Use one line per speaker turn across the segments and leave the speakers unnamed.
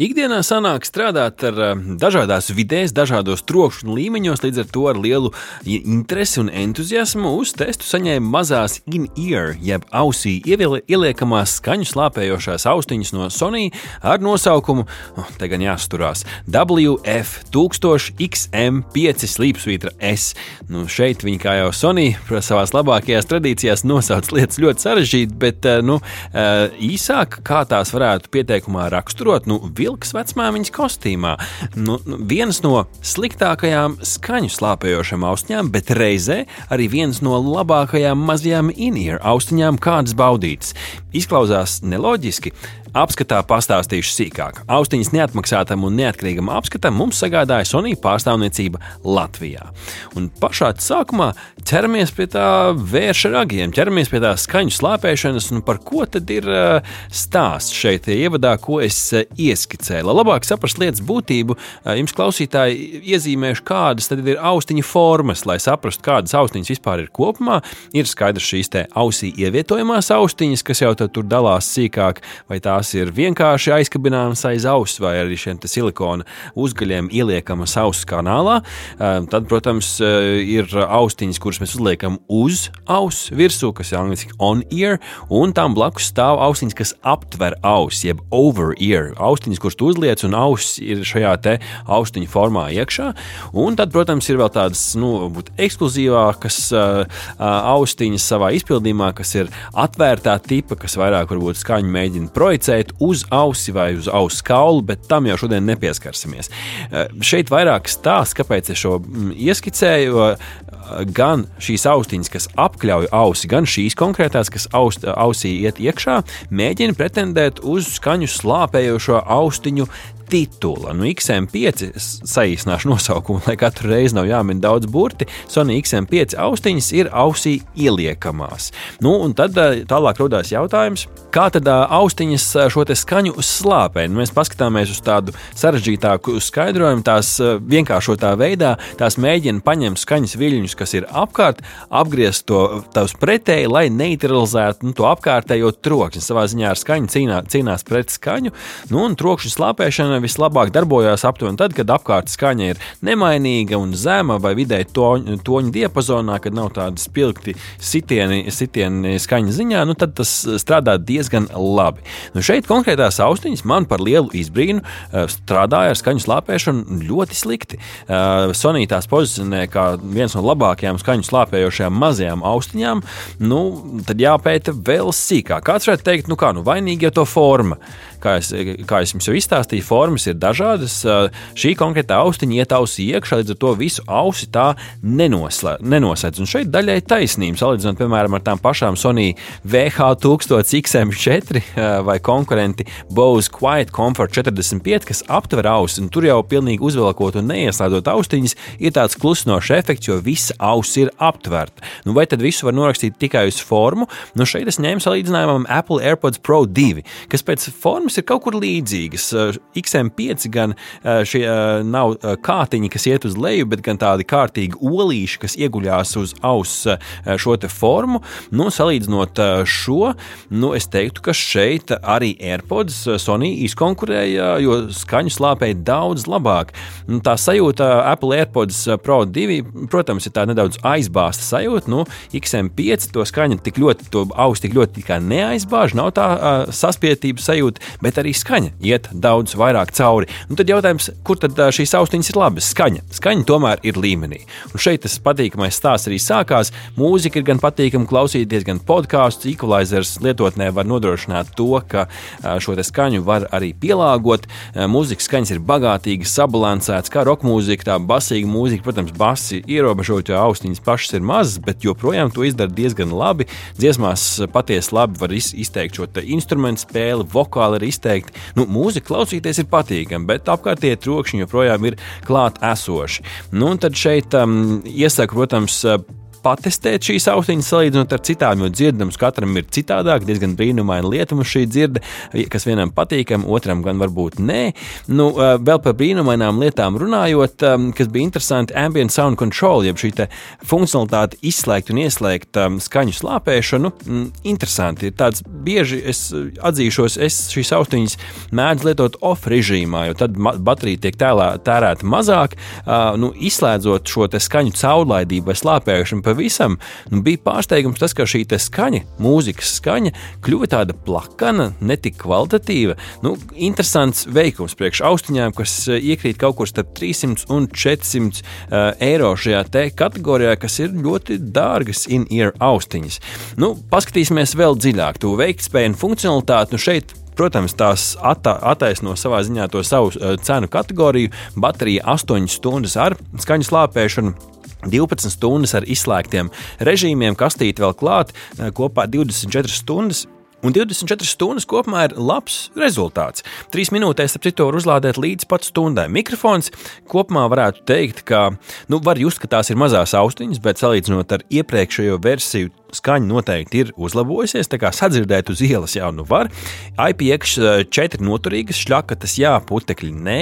Ikdienā sanāk strādāt ar eh, dažādās vidēs, dažādos trokšņu līmeņos, līdz ar to ar lielu interesi un entuziasmu uz testu saņēma mazās in-ear, jeb ausī ieliekamās skaņu slāpējošās austiņas no Sony ar nosaukumu, oh, te gan jāsturās, WF1000XM5 slīpsvītra S. Nu, šeit viņi, kā jau Sony, savā labākajās tradīcijās nosauc lietas ļoti sarežģīti, bet eh, nu, eh, īsāk, kā tās varētu pieteikumā raksturot, nu, vilks vecmāmiņas kostīmā. Nu, nu, viens no sliktākajām skaņu slāpējošām austiņām, bet reizē arī viens no labākajām mazajām in-ear austiņām, kādas baudītas. Izklausās neloģiski, Apskatā pastāstīšu sīkāk. Austiņas neatmaksātam un neatkarīgam apskatam mums sagādāja Sonija pārstāvniecība Latvijā. Un pašā sākumā ķeramies pie tā vērša ragiem, ķeramies pie tā skaņu slāpēšanas, un par ko tad ir stāsts šeit ievadā, ko es ieskicēju. Lai labāk saprastu lietas būtību, jums klausītāji iezīmēšu, kādas tad ir austiņu formas, lai saprastu, kādas austiņas vispār ir kopumā. Ir skaidrs šīs te ausī ievietojamās austiņas, kas jau tur dalās sīkāk, vai tās tās ir vienkārši aizkabināmas aiz auss vai arī šiem silikona uzgaļiem ieliekamas auss kanālā. Ehm, tad, protams, eh, ir austiņas, kuras mēs uzliekam uz auss virsū, kas ir angļuiski on-ear, un tam blakus stāv austiņas, kas aptver auss, jeb over-ear. Austiņas, kuras uzliec, un auss ir šajā te austiņu formā iekšā. Un tad, protams, ir vēl tādas nu, ekskluzīvākas uh, austiņas savā izpildījumā, kas ir atvērtā tipa, kas vairāk varbūt skaņu mēģina projicēt fiksēt uz ausi vai uz auss kaulu, bet tam jau šodien nepieskarsimies. Eh, šeit vairāk stāsts, kāpēc es šo mm, ieskicēju. Eh, gan šīs austiņas, kas apkļauj ausi, gan šīs konkrētās, kas aust, ausī iet iekšā, mēģina pretendēt uz skaņu slāpējošo austiņu titula. Nu, XM5 saīsināšu nosaukumu, lai katru reizi nav jāmin daudz burti. Sony XM5 austiņas ir ausī ieliekamās. Nu, un tad eh, tālāk radās jautājums, kā tad eh, austiņas eh, šo skaņu slāpē? Nu, mēs paskatāmies uz tādu sarežģītāku skaidrojumu, tās vienkāršotā veidā, tās mēģina paņemt skaņas viļņus, kas ir apkārt, apgriezt to tavs pretēji, lai neutralizētu nu, to apkārtējo troksni. Savā ziņā ar skaņu cīnā, cīnās pret skaņu, nu, un trokšņa slāpēšana vislabāk darbojās aptuveni tad, kad apkārt skaņa ir nemainīga un zema vai vidēji toņu, toņu diapazonā, kad nav tādi spilgti sitieni, sitieni skaņas ziņā, nu tad tas strādā diezgan labi. Nu šeit konkrētās austiņas man par lielu izbrīnu eh, strādāja ar skaņu slāpēšanu ļoti slikti. Eh, Sonija tās pozicionē kā viens no labākajām skaņu slāpējošajām mazajām austiņām, nu tad jāpēta vēl sīkāk. Kāds varētu teikt, nu kā, nu vainīgi jau to forma. Kā es, kā es jums jau izstāstīju, formas ir dažādas. Šī konkrētā austiņa iet ausī iekšā, līdz ar to visu ausi tā nenoslēdz. Un šeit daļai taisnība, salīdzinot, piemēram, ar tām pašām Sony VH1000XM4 vai konkurenti Bose Quiet Comfort 45, kas aptver ausi, un tur jau pilnīgi uzvelkot un neieslēdzot austiņas, ir tāds klusinošs efekts, jo visa auss ir aptverta. Nu, vai tad visu var norakstīt tikai uz formu? Nu, šeit es ņēmu salīdzinājumam Apple AirPods Pro 2, kas pēc formas ir kaut kur līdzīgas. Eh, XM5 gan eh, šie eh, nav kātiņi, kas iet uz leju, bet gan tādi kārtīgi olīši, kas ieguļās uz auss šo formu. Nu, salīdzinot šo, nu, es teiktu, ka šeit arī AirPods Sony izkonkurēja, jo skaņu slāpēja daudz labāk. Nu, tā sajūta Apple AirPods Pro 2, protams, ir tā nedaudz aizbāzta sajūta. Nu, XM5 to skaņu tik ļoti, to auss tik ļoti neaizbāž, nav tā saspietības sajūta, bet arī skaņa iet daudz vairāk cauri. Un tad jautājums, kur tad šīs austiņas ir labas? Skaņa. Skaņa tomēr ir līmenī. Un šeit tas patīkamais stāsts arī sākās. Mūzika ir gan patīkama klausīties, gan podkāstu. Equalizers lietotnē var nodrošināt to, ka šo skaņu var arī pielāgot. Mūzikas skaņas ir bagātīgi sabalansētas, kā roka mūzika, tā basīga mūzika. Protams, basi ierobežot, jo austiņas pašas ir mazas, bet joprojām to izdara diezgan labi. Dziesmās patiesi labi var izteikt šo instrumentu spēli, vokāli arī izteikti. Nu, mūzika klausīties ir patīkami, bet apkārtējie trokšņi joprojām ir klāt esoši. Nu, tad šeit um, iesaku, protams, patestēt šīs austiņas, salīdzinot ar citām, jo dzirdams katram ir citādāk, diezgan brīnumaina lieta mums šī dzirde, kas vienam patīkam, otram gan varbūt nē. Nu, vēl par brīnumainām lietām runājot, kas bija interesanti, ambient sound control, jeb šī funkcionalitāte izslēgt un ieslēgt skaņu slāpēšanu. Interesanti, ir tāds bieži, es atzīšos, es šīs austiņas mēdzu lietot off režīmā, jo tad baterija tiek tēlā, tērēta mazāk. Uh, nu, izslēdzot šo skaņu caurlaidību vai slāpēšanu pavisam, nu, bija pārsteigums tas, ka šī skaņa, mūzikas skaņa, kļuva tāda plakana, netik kvalitatīva. Nu, interesants veikums priekš austiņām, kas iekrīt kaut kur starp 300 un 400 uh, eiro šajā kategorijā, kas ir ļoti dārgas in-ear austiņas. Nu, paskatīsimies vēl dziļāk, to veiktspēju un funkcionalitāti. Nu, šeit Protams, tās atta, attaisno savā ziņā to savu uh, cenu kategoriju. Baterija 8 stundas ar skaņas lāpēšanu. 12 stundas ar izslēgtiem režīmiem, kastīti vēl klāt, uh, kopā 24 stundas. Un 24 stundas kopumā ir labs rezultāts. 3 minūtēs, ap citu, var uzlādēt līdz pat stundai. Mikrofons kopumā varētu teikt, ka nu, var just, ka tās ir mazās austiņas, bet salīdzinot ar iepriekšējo versiju, skaņa noteikti ir uzlabojusies. Tā kā sadzirdēt uz ielas jau nu var. IPX4 noturīgas, šļakatas, jā, putekļi nē,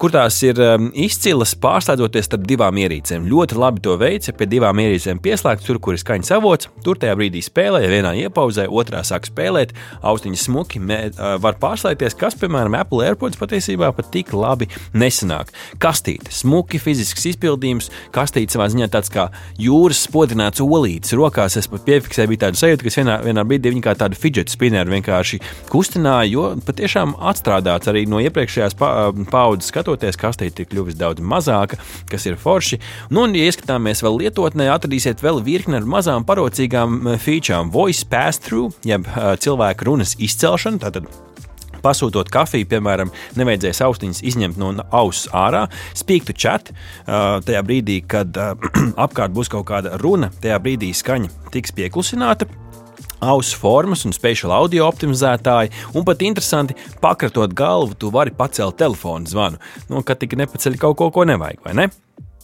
kur tās ir um, izcilas pārslēdzoties starp divām ierīcēm. Ļoti labi to veids, ja pie divām ierīcēm pieslēgts tur, kur ir skaņas avots. Tur tajā brīdī spēlē, ja vienā iepauzē, otrā sāk spēlēt, austiņas smuki mē, uh, var pārslēgties, kas, piemēram, Apple AirPods patiesībā pat tik labi nesanāk. Kastīte, smuki fizisks izpildījums, kastīte savā ziņā tāds kā jūras spodrināts olītis rokās. Es pat piefiksēja, bija tāda sajūta, ka vienā, vienā brīdī viņi kā tādu fidget spinneru vienkārši kustināja, jo patiešām atstrādāts arī no iepriekšējās paudzes skatoties, kastīte ir kļuvusi daudz mazāka, kas ir forši. Nu, un, ja ieskatāmies vēl lietotnē, atradīsiet vēl virkni ar mazām parocīgām featurām. Voice pass-through, jeb cilvēku runas izcelšana. Tātad pasūtot kafiju, piemēram, nevajadzēs austiņas izņemt no auss ārā, spīktu čat. Tajā brīdī, kad apkārt būs kaut kāda runa, tajā brīdī skaņa tiks pieklusināta ausu formas un spēļu audio optimizētāji, un pat interesanti, pakratot galvu, tu vari pacelt telefonu zvanu, nu, kad tik nepaceļ kaut ko, ko nevajag, vai ne?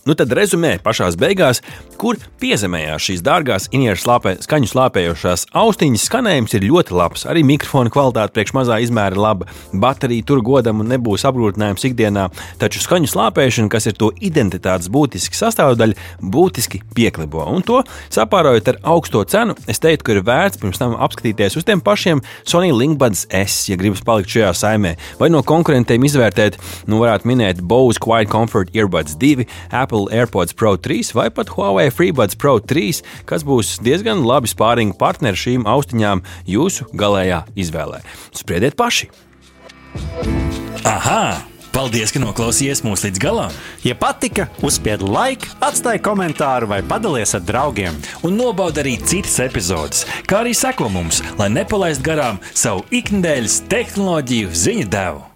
Nu tad rezumē pašā beigās, kur piezemējās šīs dārgās inieru slāpē, skaņu slāpējošās austiņas. Skanējums ir ļoti labs, arī mikrofona kvalitāte priekš mazā izmēra laba, baterija tur godam un nebūs apgrūtinājums ikdienā, taču skaņu slāpēšana, kas ir to identitātes būtiska sastāvdaļa, būtiski pieklibo. Un to sapārojot ar augsto cenu, es teiktu, ka ir vērts pirms tam apskatīties uz tiem pašiem Sony Linkbuds S, ja gribas palikt šajā saimē, vai no konkurentiem izvērtēt, nu varētu minēt Bose Quiet Comfort Earbuds 2, Apple Apple AirPods Pro 3 vai pat Huawei FreeBuds Pro 3, kas būs diezgan labi spārīgi partneri šīm austiņām jūsu galējā izvēlē. Spriediet paši!
Aha! Paldies, ka noklausījāties mūsu līdz galam!
Ja patika, uzspiediet laiku, atstājiet komentāru vai padalieties ar draugiem.
Un nobaudiet arī citas epizodes, kā arī sekot mums, lai nepalaistu garām savu ikdienas tehnoloģiju ziņu devumu.